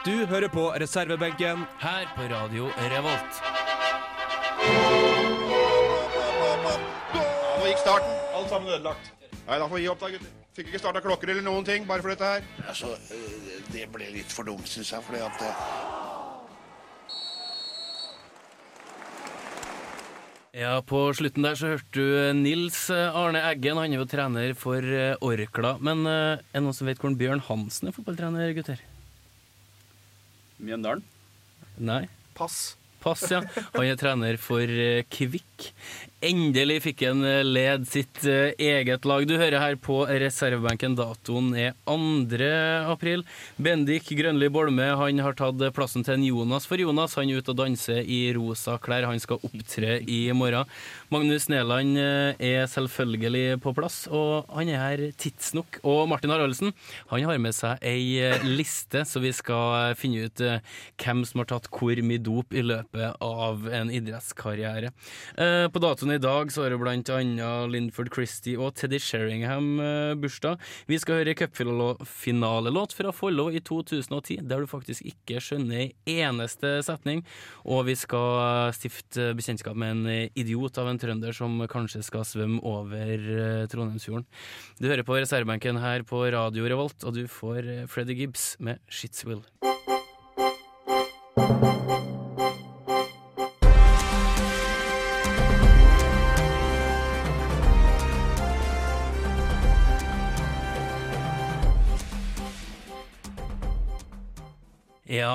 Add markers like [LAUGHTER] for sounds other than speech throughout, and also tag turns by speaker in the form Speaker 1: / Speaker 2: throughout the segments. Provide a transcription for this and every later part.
Speaker 1: Du hører på reservebenken
Speaker 2: her på Radio Revolt.
Speaker 3: Nå gikk starten. Alt sammen ødelagt. Nei, da får vi gi opp, da, gutter. Fikk ikke starta klokker eller noen ting, bare for dette her.
Speaker 4: Altså, øh, det ble litt for dumt, syns jeg, fordi at øh,
Speaker 2: Ja, På slutten der så hørte du Nils Arne Eggen. Han er jo trener for eh, Orkla. Men eh, er det noen som vet hvordan Bjørn Hansen er fotballtrener, gutter?
Speaker 5: Mjøndalen?
Speaker 2: Nei?
Speaker 6: Pass.
Speaker 2: Pass, ja. Han er trener for eh, Kvikk. Endelig fikk han eh, led sitt eh, eget lag. Du hører her på reservebenken. Datoen er 2. april. Bendik Grønli Bolme han har tatt plassen til en Jonas, for Jonas han er ute og danser i rosa klær. Han skal opptre i morgen. Magnus Næland eh, er selvfølgelig på plass, og han er her tidsnok. Og Martin Haraldsen han har med seg ei eh, liste, så vi skal finne ut eh, hvem som har tatt hvor mye dop i løpet av en idrettskarriere. Eh, På datoen i dag så har blant annet Linford Christie og Teddy Sheringham eh, bursdag. Vi skal høre cupfinalelåt fra Follo i 2010, der du faktisk ikke skjønner ei eneste setning. Og vi skal stifte bekjentskap med en idiot av en trønder som kanskje skal svømme over eh, Trondheimsfjorden. Du hører på reservebenken her på Radio Revolt, og du får eh, Freddy Gibbs med Shitswill.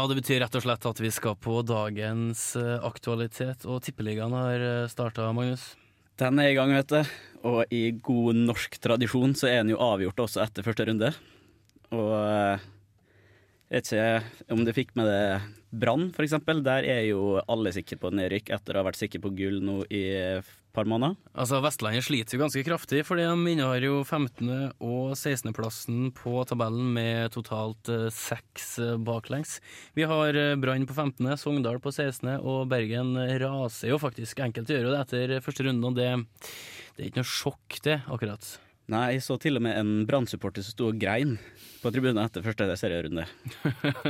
Speaker 2: Ja, det betyr rett og slett at vi skal på dagens eh, aktualitet, og Tippeligaen har starta, Magnus.
Speaker 5: Den er i gang, vet du. Og i god norsk tradisjon så er den jo avgjort også etter første runde. Og eh, vet ikke om du fikk med det Brann, eksempel. Der er jo alle sikre på nedrykk etter å ha vært sikre på gull nå i et par måneder.
Speaker 2: Altså, Vestlandet sliter jo ganske kraftig, fordi de innehar jo 15. og 16.-plassen på tabellen med totalt eh, seks eh, baklengs. Vi har eh, Brann på 15., Sogndal på 16., og Bergen raser jo faktisk. Enkelte gjør jo det etter første runde, og det, det er ikke noe sjokk, det, akkurat.
Speaker 5: Nei, jeg så til og med en Brann-supporter som sto og grein på tribunen etter første serierunde.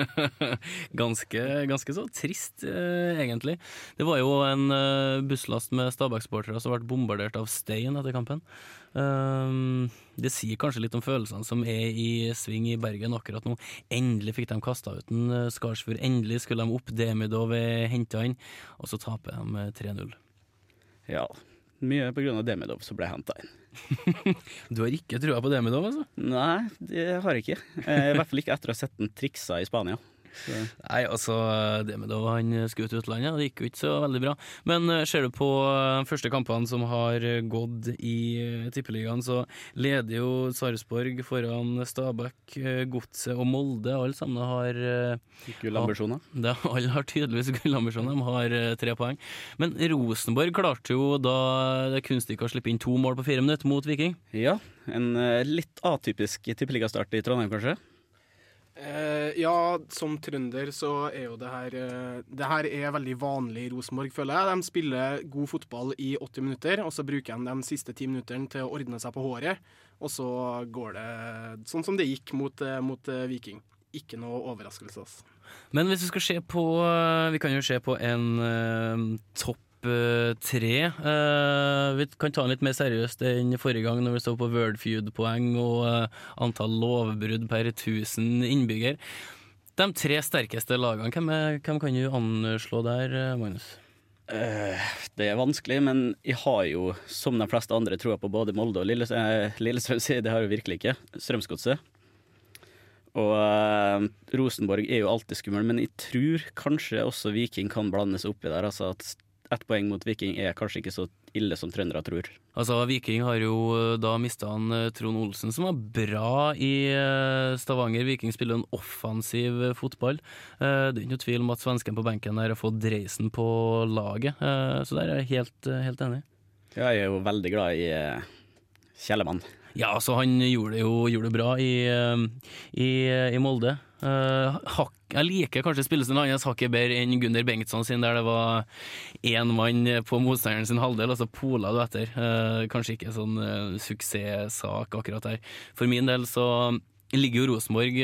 Speaker 5: [LAUGHS]
Speaker 2: ganske, ganske så trist, eh, egentlig. Det var jo en eh, busslast med Stabæk-sportere som ble bombardert av stein etter kampen. Um, det sier kanskje litt om følelsene som er i sving i Bergen akkurat nå. Endelig fikk de kasta ut en uh, Skarsfjord. Endelig skulle de opp. Demidov er henta inn, og så taper de 3-0.
Speaker 5: Ja, mye på grunn av Demidov som ble henta inn.
Speaker 2: Du har ikke trua på Demidov, altså?
Speaker 5: Nei, det har jeg ikke. Eh, I hvert fall ikke etter å ha sett den triksa i Spania. Så.
Speaker 2: Nei, altså, det med da han skulle til utlandet, det gikk jo ikke så veldig bra. Men uh, ser du på de første kampene som har gått i Tippeligaen, så leder jo Sarpsborg foran Stabæk, Godset og Molde. Alle sammen har
Speaker 5: Gullambisjoner?
Speaker 2: Ja, alle har tydeligvis gullambisjoner. De har tre poeng. Men Rosenborg klarte jo da det kunststykket å slippe inn to mål på fire minutter mot Viking.
Speaker 5: Ja, en litt atypisk tippeligastart i Trondheim, kanskje?
Speaker 6: Eh, ja, som trønder så er jo det her eh, Det her er veldig vanlig i Rosenborg, føler jeg. De spiller god fotball i 80 minutter, og så bruker de de siste ti minuttene til å ordne seg på håret. Og så går det sånn som det gikk mot, eh, Viking. Ikke noe overraskelse. Altså.
Speaker 2: Men hvis vi skal se på Vi kan jo se på en uh, topp tre. Uh, vi kan ta den litt mer seriøst enn forrige gang når vi så på Wordfeud-poeng og uh, antall lovbrudd per 1000 innbygger. De tre sterkeste lagene, hvem, er, hvem kan du anslå der, Magnus?
Speaker 5: Det er vanskelig, men jeg har jo, som de fleste andre, troa på både Molde og Lillestrøm. Lillestrøm det har jeg virkelig ikke. Strømsgodset. Og Rosenborg er jo alltid skummel, men jeg tror kanskje også Viking kan blande seg oppi der. Altså at ett poeng mot Viking er kanskje ikke så ille som trøndere tror.
Speaker 2: Altså, Viking har jo da mista han Trond Olsen, som var bra i Stavanger. Viking spiller en offensiv fotball. Det er ikke noe tvil om at svensken på benken der har fått dreisen på laget, så der er jeg helt, helt enig.
Speaker 5: Jeg er jo veldig glad i Kjellemann.
Speaker 2: Ja, altså han gjorde det jo gjorde det bra i, i, i Molde. Uh, hak, jeg liker kanskje spillelsen hans hakket bedre enn Gunder Bengtsson sin, der det var én mann på motstanderen sin halvdel, og så pola du etter. Uh, kanskje ikke sånn uh, suksesssak akkurat der. For min del så ligger jo Rosenborg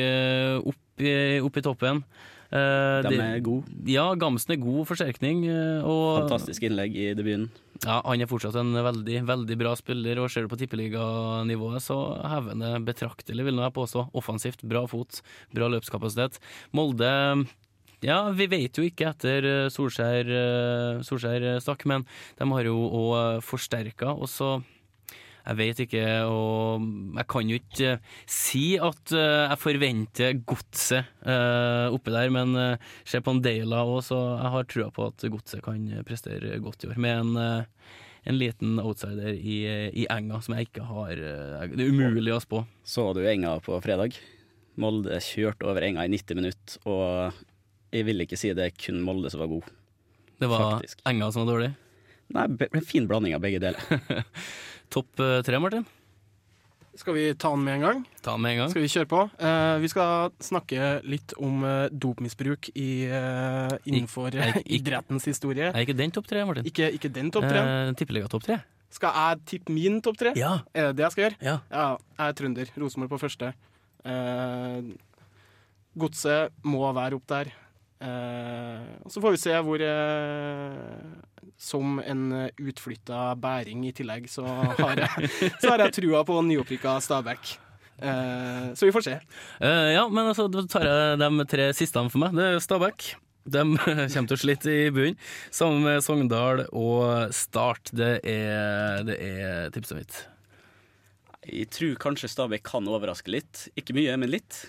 Speaker 2: opp, opp, i toppen. Eh,
Speaker 5: De
Speaker 2: de,
Speaker 5: er gode.
Speaker 2: Ja, Gamsen er god forsterkning. eh, Og
Speaker 5: Fantastisk innlegg i debuten.
Speaker 2: Ja, Han er fortsatt en veldig veldig bra spiller, og ser du på tippeliganivået, så hever han det betraktelig, vil nå jeg påstå. Offensivt, bra fot, bra løpskapasitet. Molde ja, vi vet jo ikke etter eh, Solskjær, Solskjær stakk, men de har jo òg forsterka, og så jeg vet ikke, og jeg kan jo ikke eh, si at eh, jeg forventer godset eh, oppe der, men se på en Deila òg, så jeg har trua på at godset kan prestere godt i år. Med en, en liten outsider i, i enga som jeg ikke har Det er umulig å spå.
Speaker 5: Så du Enga på fredag? Molde kjørte over Enga i 90 minutter, og jeg vil ikke si det er kun Molde som var god.
Speaker 2: Det var
Speaker 5: Faktisk.
Speaker 2: enga som var dårlig.
Speaker 5: Nei, en fin blanding av begge deler. [LAUGHS]
Speaker 2: Topp eh, tre, Martin?
Speaker 6: Skal vi ta den med en gang?
Speaker 2: Ta den med en gang.
Speaker 6: Skal vi kjøre på? Eh, vi skal snakke litt om eh, dopmisbruk i, eh, innenfor
Speaker 2: Ik- ikke,
Speaker 6: idrettens historie.
Speaker 2: Er ikke den topp tre, Martin?
Speaker 6: Ikke, ikke den topp tre.
Speaker 2: Eh, Tippeliga topp tre?
Speaker 6: Skal jeg tippe min topp tre?
Speaker 2: Ja.
Speaker 6: Er det det jeg skal gjøre?
Speaker 2: ja.
Speaker 6: Ja, jeg er trønder. Rosenborg på første. Eh, Godset må være opp der. Eh, og så får vi se hvor uh, Som en utflytta bæring i tillegg, så har jeg, [LAUGHS] så har jeg trua på nyopprykka Stabæk. Uh, så vi får se.
Speaker 2: Eh, ja, men altså, da tar jeg de tre siste for meg. Det er Stabæk. De [LAUGHS] kommer til å slite i bunnen. Sammen med Sogndal og Start. Det er, det er tipset mitt.
Speaker 5: Jeg tror kanskje Stabæk kan overraske litt. Ikke mye, men litt.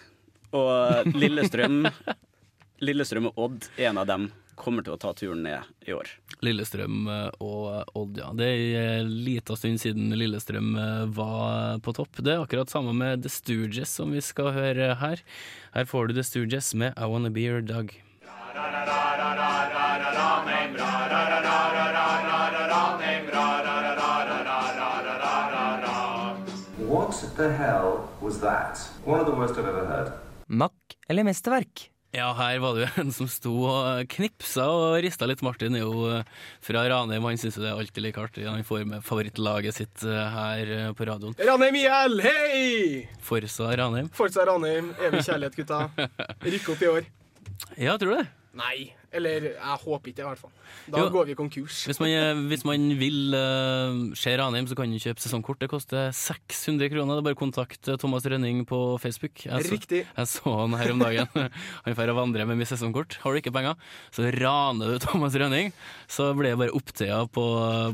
Speaker 5: Og Lillestrøm [LAUGHS] Lillestrøm og Odd, en av dem, kommer til å ta turen ned i år.
Speaker 2: Lillestrøm eh, og Odd, ja. Det er en liten stund siden Lillestrøm eh, var på topp. Det er akkurat samme med The Stooges som vi skal høre her. Her får du The Stooges med I Wanna Be Your Dog.
Speaker 7: What the hell was that? One of the worst I've ever heard.
Speaker 8: Makk eller mesterverk?
Speaker 2: Ja, her var det jo [LAUGHS] en som sto og knipsa og rista litt. Martin er jo eh, fra Ranheim, han syns jo det er alltid like artig. Han får med favorittlaget sitt eh, her eh, på radioen.
Speaker 6: Ranheim IL, hei!
Speaker 2: Forsa Ranheim.
Speaker 6: Forsa Ranheim. Evig kjærlighet, gutta. [LAUGHS] Rykke opp i år.
Speaker 2: Ja, tror du det?
Speaker 6: Nei. Eller jeg håper ikke det, i hvert fall. Da
Speaker 2: Jo.
Speaker 6: går vi konkurs.
Speaker 2: Hvis man, eh, hvis man vil uh, se Ranheim, så kan du kjøpe sesongkort. Det koster 600 kroner. Det er bare kontakt eh, Thomas Rønning på Facebook. Jeg så,
Speaker 6: Riktig.
Speaker 2: jeg så han her om dagen. [LAUGHS] Han drar og vandrer med mitt sesongkort. Har du ikke penger, så raner du Thomas Rønning. Så blir det bare opptøyer på,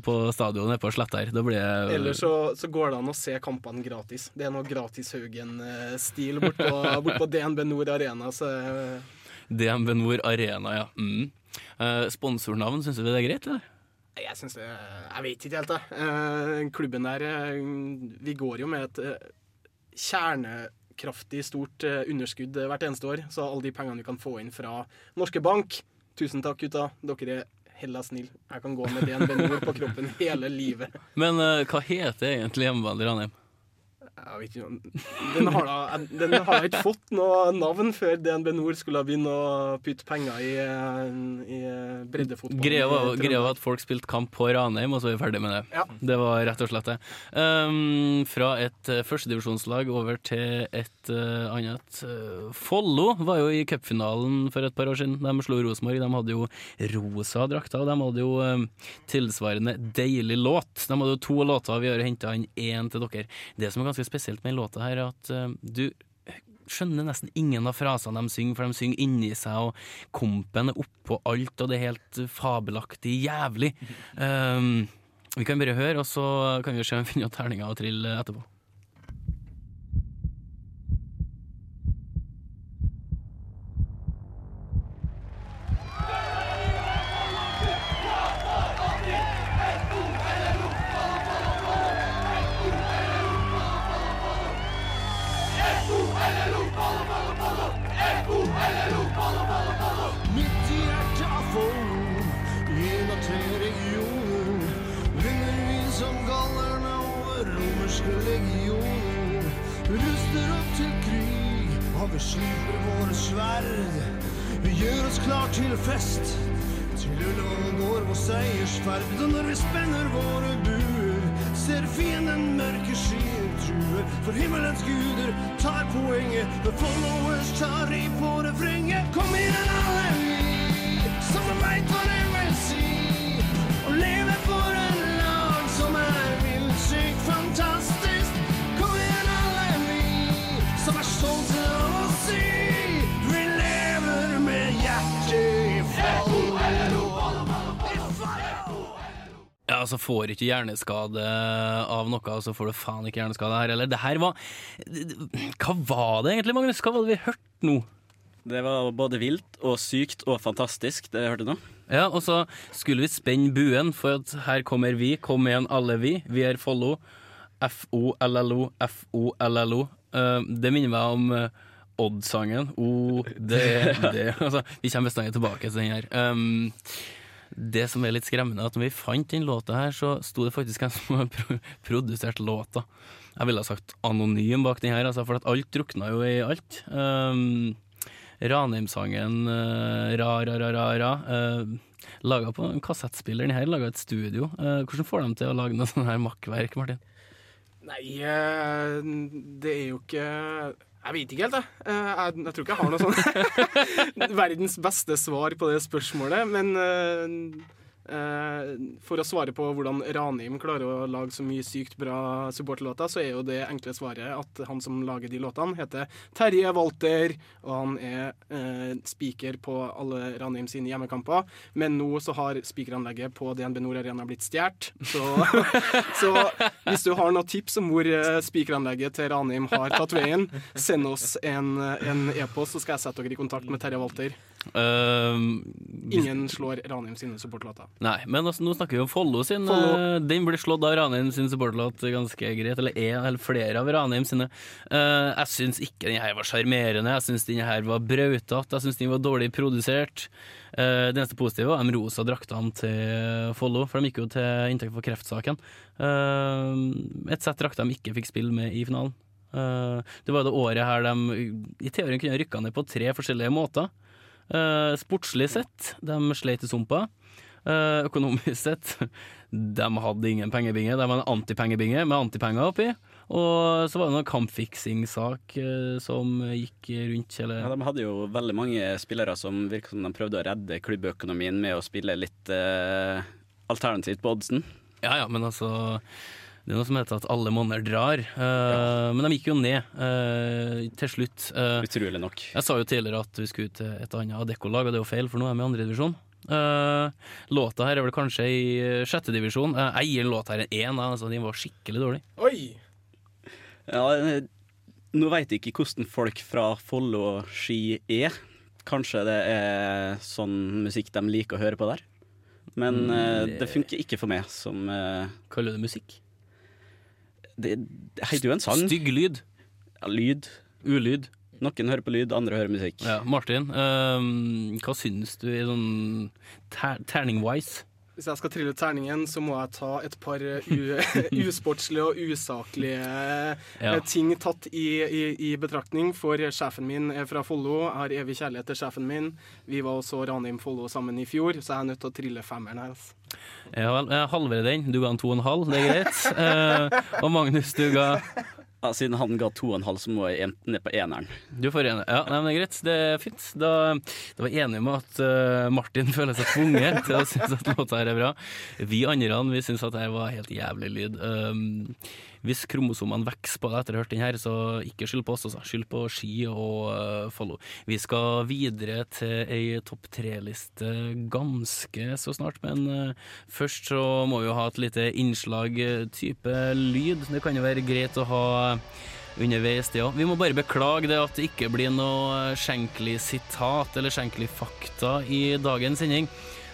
Speaker 2: på stadionet på Slettar. Da blir det
Speaker 6: Eller så, så går det an å se kampene gratis. Det er noe Gratishaugen-stil bort på, bort på DNB Nord Arena. Så eh,
Speaker 2: DNB Nord Arena, ja. Mm. Eh, sponsornavn, syns du det er greit, eller?
Speaker 6: jeg syns det Jeg vet ikke helt, jeg. Eh, klubben der eh, Vi går jo med et kjernekraftig stort underskudd hvert eneste år. Så alle de pengene vi kan få inn fra Norske Bank Tusen takk, gutta. Dere er hella snill. Jeg kan gå med DNB Nord på kroppen hele livet.
Speaker 2: Men hva heter egentlig hjemmebanen i Ranheim?
Speaker 6: Jeg vet ikke, den har da den har da ikke fått noe navn før DNB Nord skulle begynne å putte penger i, i breddefotball.
Speaker 2: Greia var, at folk spilte kamp på Ranheim, og så er vi ferdig med det.
Speaker 6: Ja.
Speaker 2: Det var rett og slett det. Um, fra et uh, førstedivisjonslag over til et uh, annet. Follo var jo i cupfinalen for et par år siden. De slo Rosenborg. De hadde jo rosa drakter, og de hadde jo um, tilsvarende deilig låt. De hadde jo to låter, vi har henta inn én til dere. Det som er ganske spesielt med låta her, er at uh, du skjønner nesten ingen av frasene de synger, for de synger inni seg, og kompen er oppå alt, og det er helt fabelaktig jævlig. Um, [LAUGHS] vi kan bare høre, og så kan vi se om vi finner terninga og trille etterpå.
Speaker 9: Vi ruster opp til krig, og vi sliper våre sverd. Vi gjør oss klar til fest, til Ullevål går vår seiersferd. Og når vi spenner våre buer, ser fienden mørke skyer true. For himmelens guder tar poenget, når followers tar i på refrenget. Kom igjen, alle vi som veit hva det vil si.
Speaker 2: Ja, altså Får ikke hjerneskade av noe, så får du faen ikke hjerneskade her heller. Det her var Hva var det egentlig, Magnus? Hva var det vi hørte nå?
Speaker 5: Det var både vilt og sykt og fantastisk, det jeg hørte nå.
Speaker 2: Ja, og så skulle vi spenne buen, for at her kommer vi. Kom igjen, alle vi. Vi er Follo. F-O-L-L-O, F-O-L-L-O. Eh, det minner meg om eh, Odd-sangen. O-D-D. [LAUGHS] altså, vi kommer bestandig tilbake til den her. Um, det som er litt skremmende, er at når vi fant den låta her, så sto det faktisk en som har pro produsert låta. Jeg ville ha sagt anonym bak den her, altså, for alt drukna jo i alt. Um, Ranheim-sangen uh, Ra, ra, ra, ra, ra. Uh, laga på en kassettspiller. Den her laga et studio. Uh, hvordan får de til å lage noe sånt her makkverk, Martin?
Speaker 6: Nei, eh, det er jo ikke Jeg vet ikke helt, jeg. Eh, Jeg, jeg tror ikke jeg har noe sånn [LAUGHS] verdens beste svar på det spørsmålet, men eh, for å svare på hvordan Ranheim klarer å lage så mye sykt bra supporterlåter, så er jo det enkle svaret at han som lager de låtene, heter Terje Walter, og han er eh, spiker på alle Ranheim sine hjemmekamper. Men nå så har spikeranlegget på DNB Nord Arena blitt stjålet, så, [LAUGHS] så hvis du har noen tips om hvor speakeranlegget spikeranlegget til Ranheim har tatt veien, send oss en e-post, så skal jeg sette dere i kontakt med Terje Walter.
Speaker 2: Um,
Speaker 6: Ingen slår Ranheim sine supportlåter.
Speaker 2: Nei, men altså, nå snakker vi om Follo sin.
Speaker 6: Follo.
Speaker 2: eh, Den blir slått av Ranheim sin supportlåt ganske greit, eller er eller flere av Ranheim sine. Uh, jeg syns ikke den her var sjarmerende, jeg syns den her var brautete, jeg syns den var dårlig produsert. Uh, det eneste positive var de rosa draktene til Follo, for de gikk jo til inntekt for kreftsaken. Uh, et sett drakter de ikke fikk spille med i finalen. Det var det året her de i teorien kunne rykka ned på tre forskjellige måter. Eh, sportslig sett, de sleit i sumpa. Eh, økonomisk [LAUGHS] sett, de hadde ingen pengebinge. De var en antipengebinge med antipenger oppi. Og så var det noen kampfiksing-sak eh, som gikk rundt hele
Speaker 5: Ja, de hadde jo veldig mange spillere som virka som de prøvde å redde klubbøkonomien med å spille litt alternativt på oddsen.
Speaker 2: Ja ja, men altså Det er noe som heter at alle monner drar. Eh, Men de gikk jo ned uh, til slutt. Uh,
Speaker 5: Utrolig nok.
Speaker 2: Jeg sa jo tidligere at vi skulle ut til et annet Adecco-lag, og det er jo feil, for nå er vi i andredivisjon. Uh, låta her er vel kanskje i uh, sjettedivisjon. Uh, jeg gir låta her en én, altså, den var skikkelig dårlig.
Speaker 6: Oi!
Speaker 5: Ja, nå veit jeg ikke hvordan folk fra Follo ski er. Kanskje det er sånn musikk de liker å høre på der. Men
Speaker 2: Mm,
Speaker 5: eh,
Speaker 2: det-
Speaker 5: det funker ikke for meg som
Speaker 2: Kaller du det musikk?
Speaker 5: Det, det heter jo en sang.
Speaker 2: Stygg lyd.
Speaker 5: Ja, lyd.
Speaker 2: Ulyd.
Speaker 5: Noen hører på lyd, andre hører musikk.
Speaker 2: Ja, Martin, um, hva syns du i sånn ter terning-wise?
Speaker 6: Hvis jeg skal trille ut terningen, så må jeg ta et par eh, [LAUGHS] usportslige og usaklige
Speaker 2: Ja.
Speaker 6: eh, ting tatt i, i, i betraktning. For sjefen min er fra Follo. Jeg har evig kjærlighet til sjefen min. Vi var også Ranheim Follo sammen i fjor, så jeg er nødt til å trille femmeren her. Altså.
Speaker 2: Ja vel, jeg halverer den. Du ga han to og en halv, det er greit. Eh, og Magnus, du ga
Speaker 5: Ja, siden han ga to og en halv, så må jeg ned på eneren.
Speaker 2: Du får en. Ja, nei, men det er greit. Det er fint. Da, da var jeg enig med at uh, Martin [LAUGHS] føler seg tvunget til å synes at låta her er bra. Vi andre vi syns at det her var helt jævlig lyd. Um, hvis kromosomene vokser på deg etter å ha hørt den her, så ikke skyld på oss, altså. Skyld på Ski og uh, Follow. Vi skal videre til ei topp tre-liste ganske så snart, men uh, først så må vi jo ha et lite innslag eh, type lyd. Det kan jo være greit å ha underveis, det òg. Vi må bare beklage det at det ikke blir noe skjenkelig sitat eller skjenkelig fakta i dagens sending.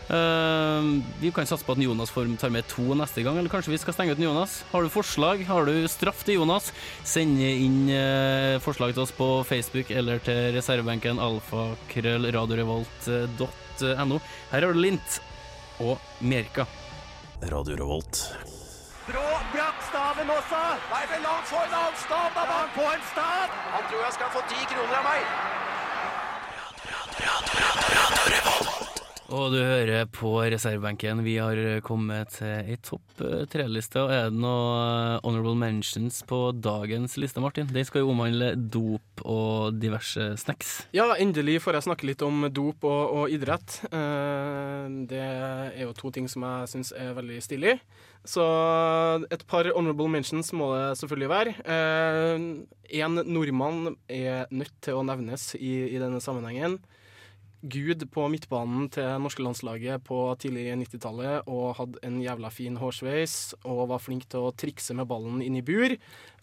Speaker 2: Eh, vi kan satse på at Jonas får tar med to neste gang, eller kanskje vi skal stenge ut Jonas. Har du forslag, har du straff til Jonas, send inn uh, forslag til oss på Facebook eller til reservebenken alfakrøllradiorevolt.no. Her har du Lint og Merka.
Speaker 10: Radio Revolt.
Speaker 9: Brå brakk staven også! Nei, vel, han får en annen stav, da! Han få en stav! Han tror jeg skal få ti kroner av meg.
Speaker 2: Og du hører på reservebenken. Vi har kommet til ei topp eh, tre-liste. Og er det noe honorable mentions på dagens liste, Martin? Den skal jo omhandle dop og diverse snacks.
Speaker 6: Ja, endelig får jeg snakke litt om dop og, og idrett. Eh, det er jo to ting som jeg syns er veldig stilig. Så et par honorable mentions må det selvfølgelig være. Én nordmann er nødt til å nevnes i, i denne sammenhengen. Gud på midtbanen til norske landslaget på tidlig 90-tallet og hadde en jævla fin hårsveis og var flink til å trikse med ballen inn i bur.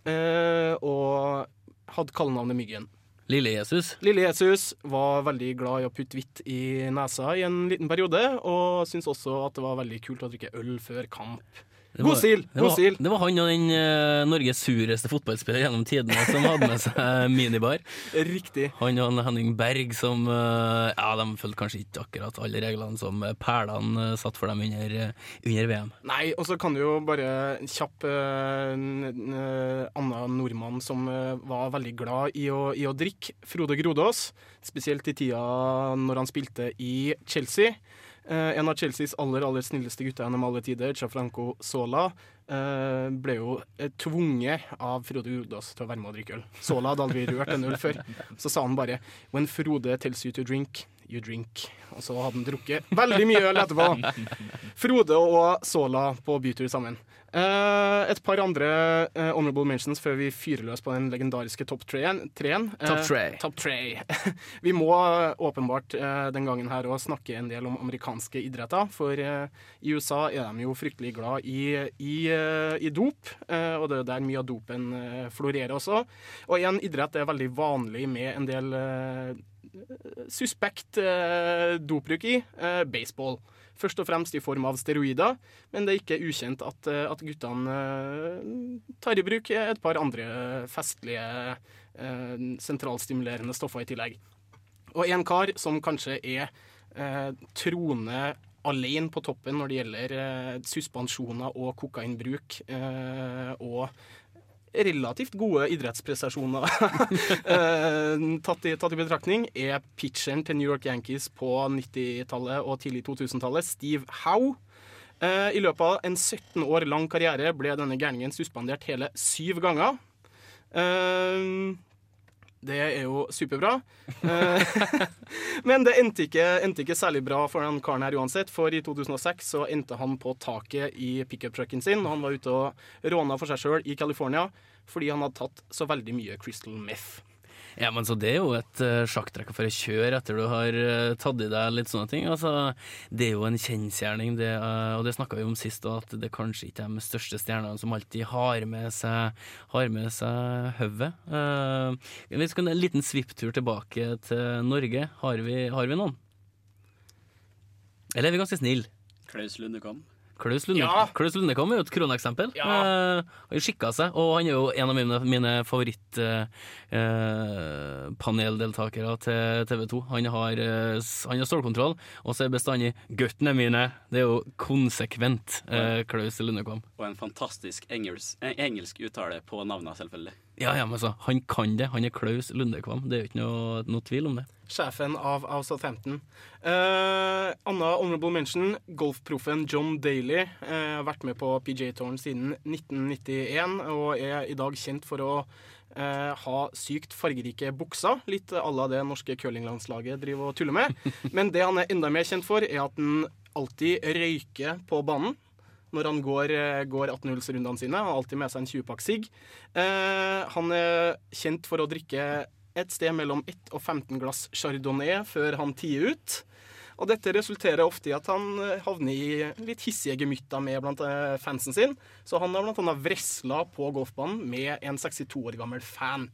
Speaker 6: Eh, og hadde kallenavnet Myggen.
Speaker 2: Lille Jesus.
Speaker 6: Lille Jesus var veldig glad i å putte hvitt i nesa i en liten periode, og syntes også at det var veldig kult å drikke øl før kamp.
Speaker 2: Det var-
Speaker 6: God stil!
Speaker 2: Det
Speaker 6: God
Speaker 2: var,
Speaker 6: stil!
Speaker 2: det var han og den uh, Norges sureste fotballspiller gjennom tidene som hadde med seg [LAUGHS] minibar.
Speaker 6: Riktig.
Speaker 2: Han og Henning Berg som uh, Ja, de fulgte kanskje ikke akkurat alle reglene som eh, perlene uh, satt for dem under, under VM.
Speaker 6: Nei, og så kan du jo bare kjapp annen nordmann som var veldig glad i å, i å drikke. Frode Grodås. Spesielt i tida når han spilte i Chelsea. Eh, en av Chelseas aller aller snilleste gutter gjennom alle tider, Gianfranco Sola, eh, ble jo eh, tvunget av Frode Grodås til å være med og drikke øl. Sola hadde aldri rørt en øl før. Så sa han bare 'When Frode tells you to drink, you drink'. Og så hadde han drukket veldig mye øl etterpå. [LAUGHS] Frode og Sola på bytur sammen. Eh, et par andre eh, honorable mentions før vi fyrer løs på den legendariske topp treen. treen. Eh,
Speaker 2: Top tray.
Speaker 6: top tray. [LAUGHS] vi må åpenbart den gangen her òg snakke en del om amerikanske idretter. For i USA er de jo fryktelig glad i, i, i dop, og det er der mye av dopen florerer også. Og en idrett er veldig vanlig med en del suspekt eh, dopbruk i. Eh, baseball. Først og fremst i form av steroider, men det er ikke ukjent at, eh, at guttene eh, tar i bruk et par andre festlige eh, sentralstimulerende stoffer i tillegg. Og en kar som kanskje er eh, troende alene på toppen når det gjelder eh, suspensjoner og kokainbruk eh, og relativt gode idrettsprestasjoner [LAUGHS] eh, tatt, i, tatt i betraktning, er pitcheren til New York Yankees på 90-tallet og tidlig 2000-tallet, Steve Howe. Eh, I løpet av en 17 år lang karriere ble denne gærningen suspendert hele syv ganger. Det er jo superbra. Eh, [LAUGHS] Men det endte ikke, endte ikke særlig bra for den karen her uansett, for i 2006 så endte han på taket i pickup-trucken sin. og Han var ute og råna for seg sjøl i California fordi han hadde tatt så veldig mye crystal meth.
Speaker 2: Ja, men så Det er jo et uh, sjakktrekk for å kjøre etter du har uh, tatt i deg litt sånne ting. Altså, Det er jo en kjensgjerning, det, uh, og det snakka vi om sist, at det kanskje ikke er de største stjernene som alltid har med seg, har seg hodet. Uh, vi skal en liten svipptur tilbake til Norge. Har vi, har vi noen? Eller er vi ganske snille?
Speaker 5: Klaus Lundekam.
Speaker 2: Klaus Lunde,
Speaker 6: Ja.
Speaker 2: Klaus Lundekam er jo et kroneksempel.
Speaker 6: Ja.
Speaker 2: Eh, han skikka seg, og han er jo en av mine, mine favorittpaneldeltakere til TV 2. Han har, eh, han har stålkontroll, og så er bestandig 'guttene mine'. Det er jo konsekvent eh, Klaus Lundekam.
Speaker 5: Og en fantastisk engelsk, eh, engelsk uttale på navnet, selvfølgelig.
Speaker 2: Ja, ja, men så, han kan det. Han er Klaus Lundekvam. Det er jo ikke noe, noe tvil om det.
Speaker 6: Sjefen av, av Southampton. Eh, Anna honorable mention, golfproffen John Daly. eh, har vært med på PJ Toren siden 1991 og er i dag kjent for å eh, ha sykt fargerike bukser. Litt à la det norske curlinglandslaget driver og tuller med. [LAUGHS] Men det han er enda mer kjent for, er at han alltid røyker på banen. Når han går, eh, går 18-hullsrundene sine. Han har alltid med seg en 20-pakk sigg. Eh, han er kjent for å drikke et sted mellom 1 og 15 glass chardonnay før han tier ut. Og dette resulterer ofte i at han eh, havner i litt hissige gemytter med blant eh, fansen sin. Så han har annet vresla på golfbanen med en 62 år gammel fan.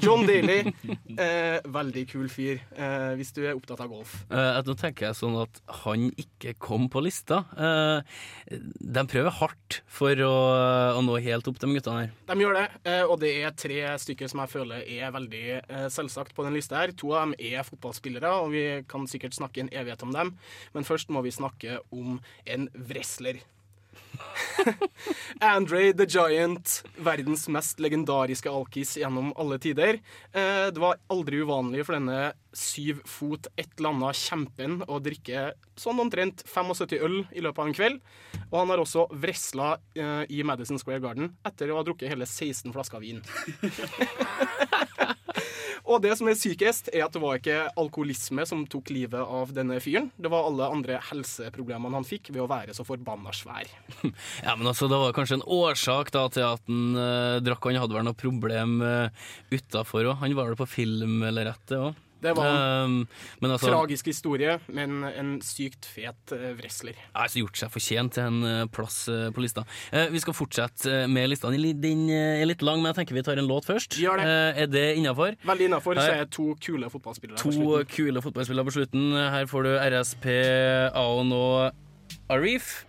Speaker 6: John Daly, eh, veldig kul fyr eh, hvis du er opptatt av golf.
Speaker 2: Eh, nå tenker jeg sånn at han ikke kom på lista. Eh, de prøver hardt for å, å nå helt opp, de guttene her.
Speaker 6: De gjør det, og det er tre stykker som jeg føler er veldig selvsagt på den lista her. To av dem er fotballspillere, og vi kan sikkert snakke en evighet om dem. Men først må vi snakke om en wrestler. [LAUGHS] Andre the Giant, verdens mest legendariske alkis gjennom alle tider. Eh, det var aldri uvanlig for denne syv fot et eller annet kjempen å drikke sånn omtrent 75 øl i løpet av en kveld. Og han har også vresla eh, i Madison Square Garden etter å ha drukket hele 16 flasker vin. [LAUGHS] [LAUGHS] Og det som er sykest, er at det var ikke alkoholisme som tok livet av denne fyren. Det var alle andre helseproblemene han fikk ved å være så forbanna svær. [LAUGHS]
Speaker 2: Ja, men altså, Det var kanskje en årsak da til at han eh, drakk. Han hadde vel noe problem uh, utafor òg. Han var vel på film eller etter òg.
Speaker 6: Det var en
Speaker 2: Um, men altså,
Speaker 6: tragisk historie, men en sykt fet uh, wrestler.
Speaker 2: Altså gjort seg fortjent til en eh, plass eh, på lista. Eh, vi skal fortsette eh, med lista. Den eh, er litt lang, men jeg tenker vi tar en låt først.
Speaker 6: Gjør det.
Speaker 2: Eh, er det innafor?
Speaker 6: Veldig innafor. Så
Speaker 2: er
Speaker 6: er to kule fotballspillere. på
Speaker 2: To kule fotballspillere på slutten. Her får du RSP, Aon og Arif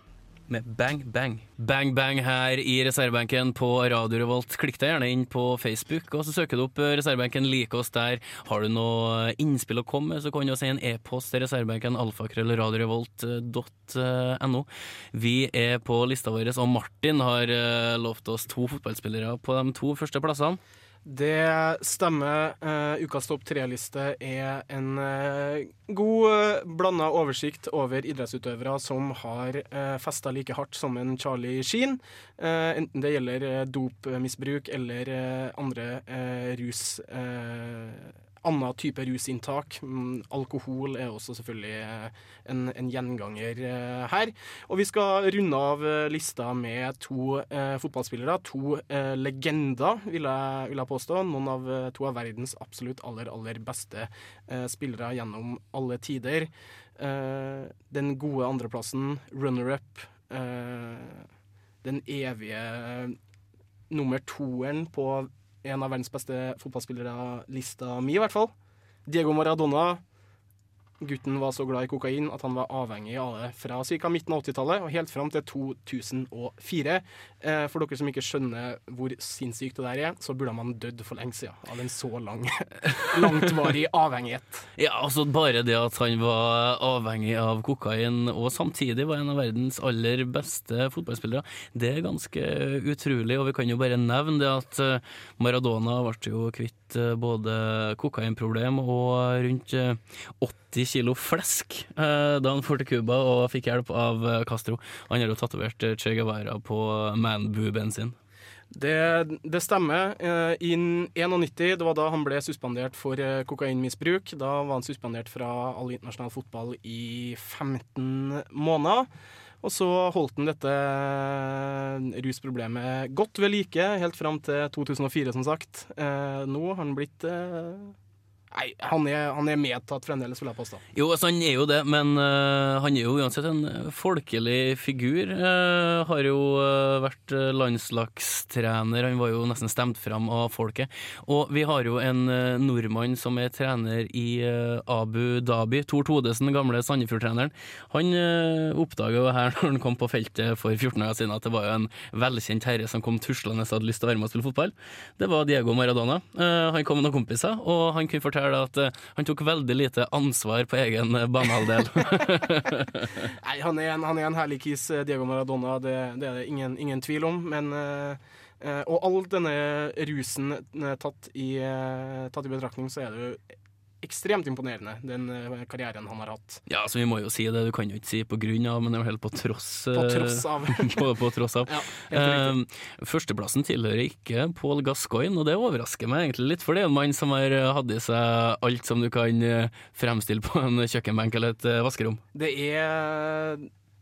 Speaker 2: med Bang Bang. Bang Bang her i reservebenken på Radio Revolt. Klikk deg gjerne inn på Facebook, og så søker du opp eh, reservebenken. Like oss der. Har du noe innspill å komme med, så kan du sende en e-post til reservebenken alfakrøllradiorevolt.no. Vi er på lista vår, og Martin har eh, lovt oss to fotballspillere på de to første plassene.
Speaker 6: Det stemmer. Uh, ukas topp tre-liste er en uh, god uh, blanda oversikt over idrettsutøvere som har uh, festa like hardt som en Charlie Sheen. Uh, enten det gjelder dopmisbruk eller eh, andre rus annen type rusinntak. Mm, alkohol er også selvfølgelig eh, en, en gjenganger eh, her. Og vi skal runde av eh, lista med to eh, fotballspillere. To eh, legender, vil jeg, vil jeg påstå. Noen av, to av verdens absolutt aller, aller beste eh, spillere gjennom alle tider. Den gode andreplassen, runner-up. Den evige nummer toeren på en av verdens beste fotballspillere-lista mi, i hvert fall. Diego Maradona. Gutten var så glad i kokain at han var avhengig av det fra ca. midten av 80-tallet og helt fram til 2004. Eh, for dere som ikke skjønner hvor sinnssykt det der er, så burde man dødd for lenge siden av en så lang, [LAUGHS] langtvarig avhengighet.
Speaker 2: Ja, altså bare det at han var avhengig av kokain og samtidig var en av verdens aller beste fotballspillere, det er ganske utrolig. Og vi kan jo bare nevne det at eh, Maradona ble jo kvitt eh, både kokainproblem og rundt 80 30 kilo flesk eh, da han for til Cuba og fikk hjelp av eh, Castro. Han har jo tatovert eh, Che Guevara på manbooben sin.
Speaker 6: Det, det, stemmer. I 1991, det var da han ble suspendert for kokainmisbruk. Da var han suspendert fra all internasjonal fotball i 15 måneder. Og så holdt han dette rusproblemet godt ved like helt fram til 2004, som sagt. Nå har han blitt Nei, han er, han er medtatt fremdeles, vil jeg påstå.
Speaker 2: Jo, altså han er jo det, men uh, han er jo uansett en folkelig figur. Uh, har jo uh, vært landslagstrener, han var jo nesten stemt fram av folket. Og vi har jo en nordmann som er trener i Abu Dhabi, Tor Todesen, gamle Sandefjord-treneren. Han uh, oppdaga jo her [LAUGHS] når han kom på feltet for 14 år siden at det var jo en velkjent herre som kom tuslende og hadde lyst til å være med og spille fotball. Det var Diego Maradona. Han kom med noen kompiser, og han kunne fortelle at uh, han tok veldig lite ansvar på egen uh, banehalvdel. [LAUGHS]
Speaker 6: Nei, han er en, han er en herlig kis, eh, Diego Maradona, det, det er det ingen, ingen tvil om. Men eh, eh, Og all denne rusen eh, tatt i, eh, tatt i betraktning, så er det jo ekstremt imponerende, den eh, karrieren han har hatt.
Speaker 2: Ja, så vi må jo si det. Du kan jo ikke si på grunn av, men det er jo helt på tross
Speaker 6: På
Speaker 2: eh,
Speaker 6: tross av. [LAUGHS]
Speaker 2: på, på tross av.
Speaker 6: Ja.
Speaker 2: Eh, førsteplassen tilhører ikke Paul Gascoigne, og det overrasker meg egentlig litt, for det er en mann som har eh, hatt i seg alt som du kan fremstille på en kjøkkenbenk eller et vaskerom.
Speaker 6: Det er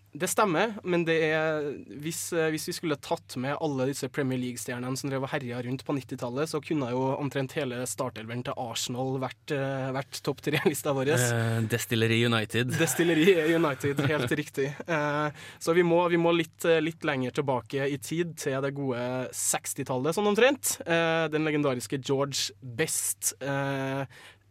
Speaker 6: Det stemmer, men det er hvis, eh, hvis vi skulle tatt med alle disse Premier League-stjernene som drev og herja rundt på 90-tallet, så kunne jo omtrent hele startelveren til Arsenal vært, eh, vært topp tre-lista vår.
Speaker 2: Uh, Destilleri United.
Speaker 6: Destilleri United, [LAUGHS] helt riktig. Uh, så vi må, vi må litt, litt lenger tilbake i tid, til det gode 60-tallet, sånn omtrent. Uh, den legendariske George Best.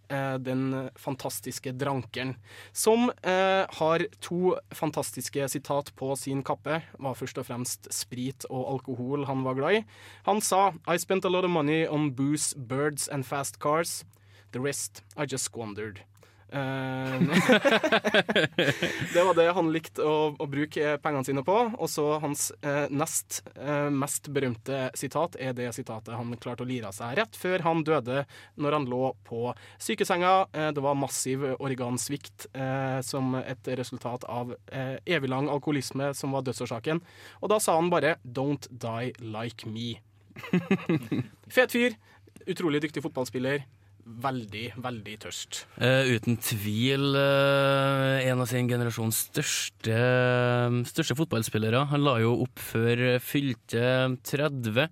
Speaker 6: Eh, den fantastiske drankeren. Som eh, har to fantastiske sitat på sin kappe. Var først og fremst sprit og alkohol han var glad i. Han sa I spent a lot of money on booze, birds and fast cars. The rest I just squandered. Eh, [LAUGHS] det var det han likte å, å bruke pengene sine på. Og så hans eh, nest eh, mest berømte sitat er det sitatet han klarte å lire av seg rett før han døde, når han lå på sykesenga. Eh, det var massiv organsvikt eh, som et resultat av eh, evig lang alkoholisme som var dødsårsaken. Og da sa han bare 'don't die like me'. [LAUGHS] Fet fyr. Utrolig dyktig fotballspiller. Veldig, veldig tørst.
Speaker 2: Uh, uten tvil uh, en av sin generasjons største, største fotballspillere. Han la jo opp før fylte 30.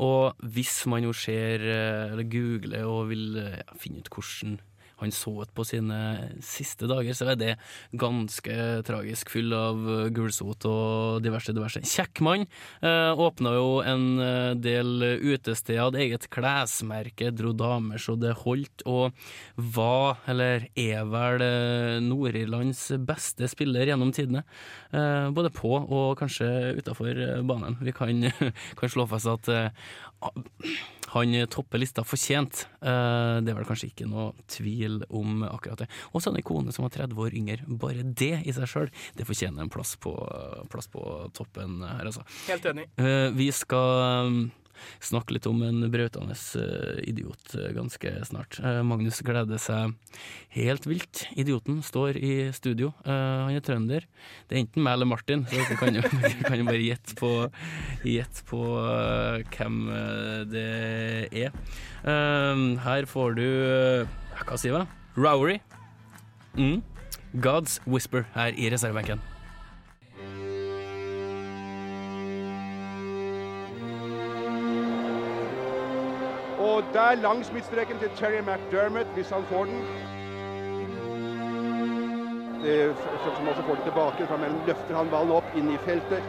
Speaker 2: Og hvis man jo ser, eh, eller googler og vil eh, finne ut hvordan han så ut på sine siste dager, så er det ganske tragisk. Full av gulsot og diverse, diverse. Kjekk mann. Eh, Åpna jo en eh, del utesteder, hadde eget klesmerke, dro damer så det holdt, og var, eller er vel, eh, Nord-Irlands beste spiller gjennom tidene. Eh, både på og kanskje utafor banen. Vi kan, [LAUGHS] kan slå fast at eh, han topper lista fortjent. Eh, Det er vel kanskje ikke noe tvil om akkurat det. Og så en kone som var 30 år yngre. Bare det i seg sjøl, det fortjener en plass på, plass på toppen her, altså.
Speaker 6: Helt enig.
Speaker 2: Eh, Vi skal snakke litt om en brautende eh, idiot eh, ganske snart. Eh, Magnus gleder seg helt vilt. Idioten står i studio. Han er trønder. Det er enten meg eller Martin, så dere kan jo, [LAUGHS] kan jo bare gjette på, gjett på hvem det er. Her får du Hva sier jeg? Rowery. Mm. God's Whisper her i reservebenken.
Speaker 3: Og der langs midtstreken til Terry McDermott, hvis han får den. Det, som også får den tilbake, for han løfter han ballen opp inn i feltet.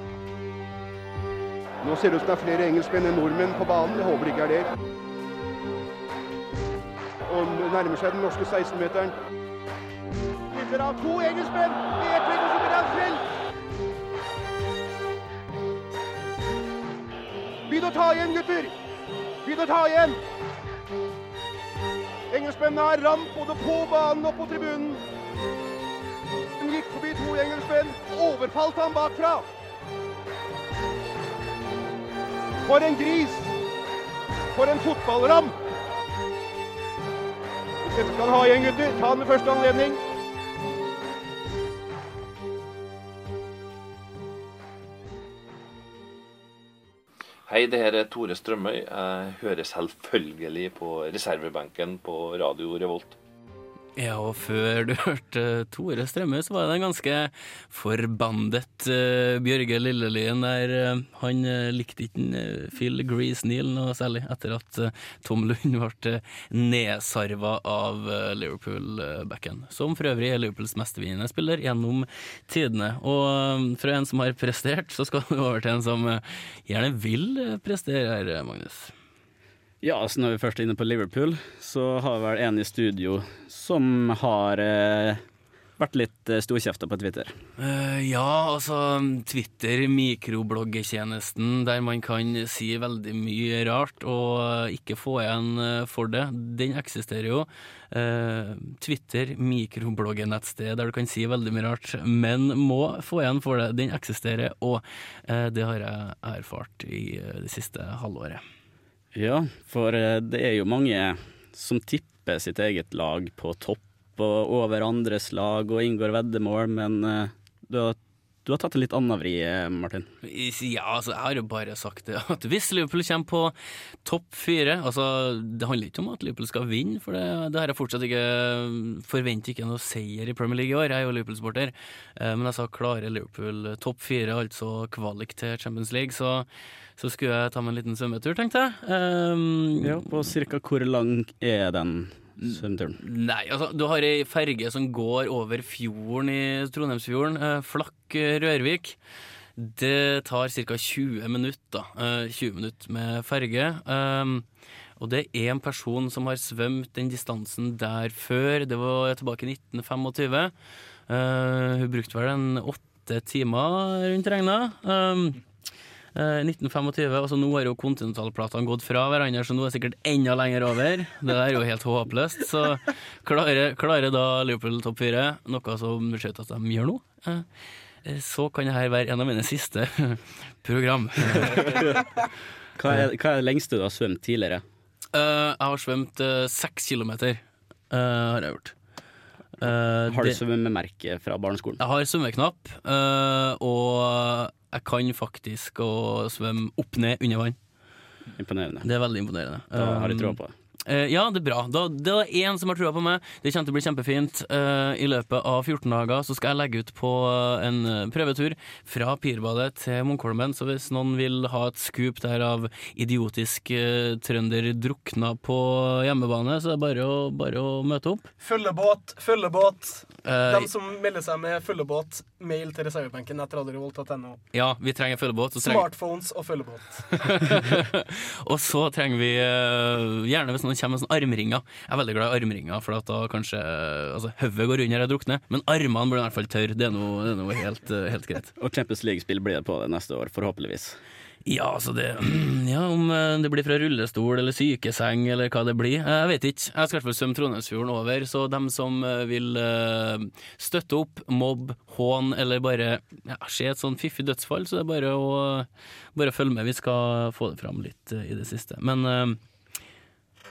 Speaker 3: Nå ser det ut som det er flere engelskmenn enn nordmenn på banen. Jeg håper det ikke er det. Og nærmer seg den norske 16-meteren. Spiller av to engelskmenn! Vet og så blir han frelst? Begynn å ta igjen, gutter! Begynn å ta igjen! Engelskmennene er ramp både på banen og på tribunen. De gikk forbi to engelskmenn, overfalt ham bakfra. For en gris! For en fotballramp! Dette skal han ha igjen, gutter, ta den ved første anledning.
Speaker 11: Hei, det her er Tore Strømøy. Jeg hører selvfølgelig på reservebenken på Radio Revolt.
Speaker 2: Ja, og før du [LAUGHS] hørte Tore Strømme, så var det en ganske forbandet uh, Bjørge Lillelien der. Uh, han uh, likte ikke Phil Grease-Neal noe særlig, etter at Tom Lund [LAUGHS] ble nedsarva av Liverpool-backen. Som for øvrig er Liverpools mestevinnende spiller gjennom tidene. Og fra en som har prestert, så skal du over til en som gjerne vil prestere her, Magnus.
Speaker 5: Ja, altså når vi først er inne på Liverpool, så har vi vel en i studio som har eh, vært litt eh, storkjefta på Twitter.
Speaker 2: Uh, ja, altså Twitter, mikrobloggetjenesten der man kan si veldig mye rart og eh, ikke få igjen for det, den eksisterer jo. Uh, Twitter, mikrobloggenettsted der du kan si veldig mye rart, men må få igjen for det. Den eksisterer, og uh, det har jeg erfart i det siste halvåret.
Speaker 5: Ja, for eh, det er jo mange som tipper sitt eget lag på topp og over andres lag og inngår veddemål, men eh, du har, du har tatt en litt annen vri, eh, Martin.
Speaker 2: Ja, altså, jeg har jo bare sagt det [LAUGHS] at hvis Liverpool kommer på topp fire altså, Det handler ikke om at Liverpool skal vinne, for det, det har jeg fortsatt ikke Forventer ikke noe seier i Premier League i år, jeg er jo Liverpool-sporter. Men jeg sa klare Liverpool topp fire, altså kvalik til Champions League, så, så skulle jeg ta meg en liten svømmetur, tenkte jeg. Um,
Speaker 5: Ja, på cirka hvor lang er den svømmeturen?
Speaker 2: Nei, altså, du har ei ferge som går over fjorden i Trondheimsfjorden, eh, Flakk-Rørvik. Det tar ca. 20 minutter, eh, 20 minutter med ferge. Um, og det er en person som har svømt den distansen der før. Det var tilbake i 1925. Uh, hun brukte vel en åtte timer rundt regna. Um, Eh, 1925, altså Nå har jo kontinentalplatene gått fra hverandre, så nå er det sikkert enda lenger over. Det der er jo helt håpløst. Så klarer, klarer da Liverpool topp fire, noe som ser ut at de gjør nå, eh, eh, så kan dette være en av mine siste [LAUGHS] program.
Speaker 5: Hva er, hva er det lengste du har svømt tidligere?
Speaker 2: Uh, jeg har svømt eh, seks kilometer, eh, har jeg gjort. Eh,
Speaker 5: Har du svømmemerke fra barneskolen?
Speaker 2: Jeg har svømmeknapp, uh, og jeg kan faktisk å svømme opp ned under vann.
Speaker 5: Imponerende.
Speaker 2: Det er veldig imponerende.
Speaker 5: Da har jeg troa
Speaker 2: Um,
Speaker 5: på det.
Speaker 2: Eh, ja, det er bra. Da, det er én som har trua på meg. Det kommer til å bli kjempefint. Uh, I løpet av 14 dager så skal jeg legge ut på en eh, prøvetur fra Pirbadet til Munkholmen. Så hvis noen vil ha et scoop der av idiotisk trønder drukna på hjemmebane, så er det bare å, bare å møte opp.
Speaker 6: Følgebåt, følgebåt. De som melder seg med følgebåt, mail til reservebenken etter radiorevolt.no.
Speaker 2: ja, vi trenger følgebåt. trenger-
Speaker 6: Smartphones og følgebåt. [LAUGHS] [LAUGHS]
Speaker 2: og så trenger vi gjerne hvis noen kommer med sånne armringer. Jeg er veldig glad i armringer, for da kanskje uh, altså, hodet går under og drukner. Men armene blir i hvert fall tørre. Det er noe, helt, eh, helt greit. [LAUGHS]
Speaker 5: Og Champions League-spill blir det på det neste år, forhåpentligvis.
Speaker 2: Ja, altså det [CLEARS THROAT] Ja, om eh, det blir fra rullestol eller sykeseng eller hva det blir. eh, Jeg vet ikke. Jeg skal i hvert fall svømme Trondheimsfjorden over, så dem som eh, vil eh, støtte opp, mobb, hån eller bare ja, se et sånn fiffig dødsfall, så det er bare å bare følge med. Vi skal få det fram litt eh, i det siste. Men eh,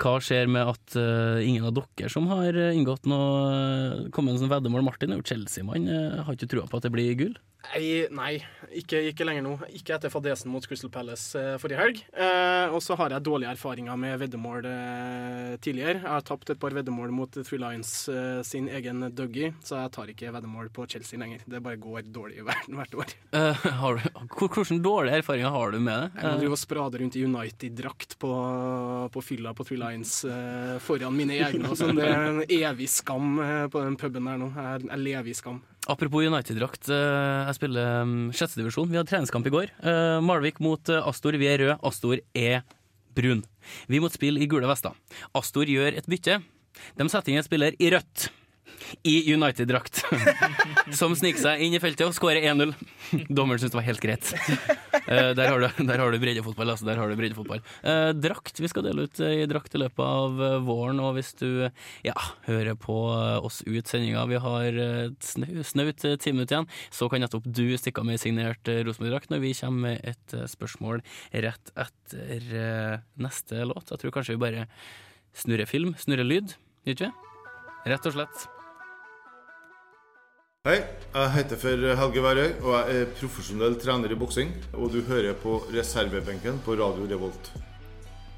Speaker 2: hva skjer med at uh, ingen av dere som har eh, inngått noe kommet med sånn veddemål? Martin er jo Chelsea-mann. har ikke trua på at det blir gull?
Speaker 6: Nei, nei ikke, ikke lenger nå. Ikke etter fadesen mot Crystal Palace eh, forrige helg. Eh, og så har jeg dårlige erfaringer med veddemål eh, tidligere. Jeg har tapt et par veddemål mot Three Lions eh, sin egen Dougie, så jeg tar ikke veddemål på Chelsea lenger. Det bare går dårlig i verden hvert år. [LAUGHS]
Speaker 2: Eh, har du, hvordan dårlige erfaringer har du med det?
Speaker 6: Jeg driver drive og sprader rundt i United-drakt på, på fylla på Three Lions eh, foran mine egne. sånn. Det er en evig skam eh, på den puben der nå. Jeg, jeg lever i skam.
Speaker 2: Apropos United-drakt. eh, Jeg spiller um, sjettedivisjon. Vi hadde treningskamp i går. Uh, Malvik mot uh, Astor. Vi er røde. Astor er brun. Vi måtte spille i gule vester. Astor gjør et bytte. De setter inn en spiller i rødt. I United-drakt. [LAUGHS] Som sniker seg inn i feltet og skårer 1-0. Dommeren syntes det var helt greit. Eh, der har du, der har du breddefotball. Altså, der har du breddefotball. Eh, drakt. Vi skal dele ut eh, i drakt i løpet av våren. Og hvis du ja, hører på oss ut sendinga, vi har et snaut ti minutter igjen, så kan nettopp du stikke av med signert Rosenborg-drakt når vi kommer med et spørsmål rett etter neste låt. Jeg tror kanskje vi bare snurrer film, snurrer lyd, gjør ikke? Rett og slett.
Speaker 12: Hei, jeg heter for Helge Værøy, og jeg er profesjonell trener i boksing. Og du hører på reservebenken på Radio Revolt.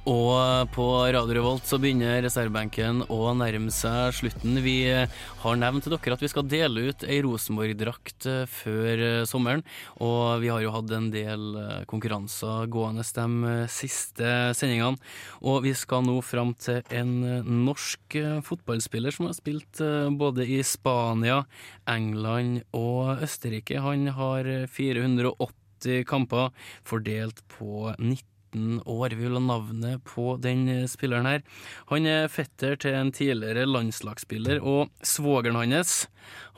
Speaker 2: Og på Radio Revolt så begynner reservebenken å nærme seg slutten. Vi har nevnt til dere at vi skal dele ut ei Rosenborg-drakt eh, før eh, sommeren. Og vi har jo hatt en del eh, konkurranser gående de siste sendingene. Og vi skal nå fram til en norsk fotballspiller som har spilt både i Spania, England og Østerrike. Han har eh, 480 kamper fordelt på 19 år. Vi vil ha navnet på den eh, spilleren her. Han er fetter til en tidligere landslagsspiller, og svogeren hans,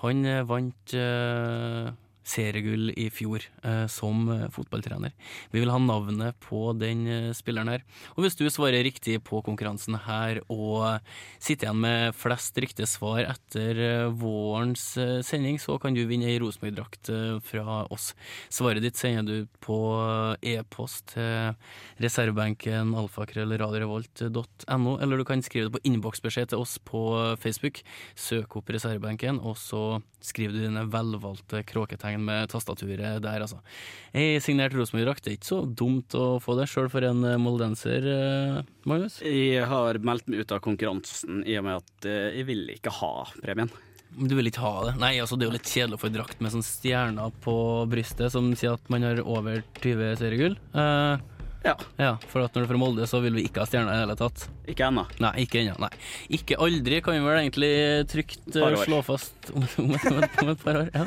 Speaker 2: han eh, vant eh, seriegull i fjor eh, som eh, fotballtrener. Vi vil ha navnet på den eh, spilleren her. Og hvis du svarer riktig på konkurransen her, og sitter igjen med flest riktige svar etter eh, vårens eh, sending, så kan du vinne ei Rosenborg-drakt eh, fra oss. Svaret ditt sender du på e-post til reservebenken alfakrøllradiorevolt.no, eller du kan skrive det på innboksbeskjed til oss på Facebook. Søk opp reservebenken, og så skriver du dine velvalgte kråketegn med tastaturet der, altså. Ei signert Rosenborg-drakt er ikke så dumt å få det, sjøl for en eh, moldenser, eh, Magnus?
Speaker 5: Jeg har meldt meg ut av konkurransen i og med at eh, jeg vil ikke ha premien.
Speaker 2: Du vil ikke ha det? Nei, altså det er jo litt kjedelig å få drakt med sånn stjerner på brystet som sier at man har over 20 seriegull. Eh,
Speaker 5: ja.
Speaker 2: For at når du er fra Molde, så vil vi ikke ha stjerner i det hele tatt.
Speaker 5: Ikke ennå.
Speaker 2: Nei, ikke ennå. Nei. Ikke aldri, kan vi vel egentlig trygt
Speaker 5: uh,
Speaker 2: slå fast om, om, om, om et par år. Ja.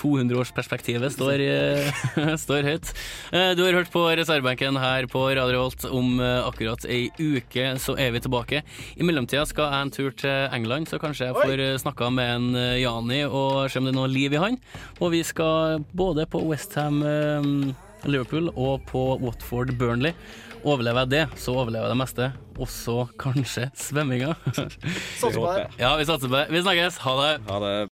Speaker 2: 200-årsperspektivet står, eh, [LAUGHS] står høyt. Uh, Du har hørt på reservebenken her på Radio Holt. Om akkurat ei uke så er vi tilbake. I mellomtida skal jeg en tur til England, så kanskje jeg får snakka med en Jani og se om det er noe liv i han. Og vi skal både på Westham Liverpool og på Watford Burnley. Overlever jeg det, så overlever jeg det meste. Også kanskje svømminga. [LAUGHS]
Speaker 13: Satser på det.
Speaker 2: Ja, vi satser på det. Vi snakkes. Ha det.
Speaker 5: Ha det.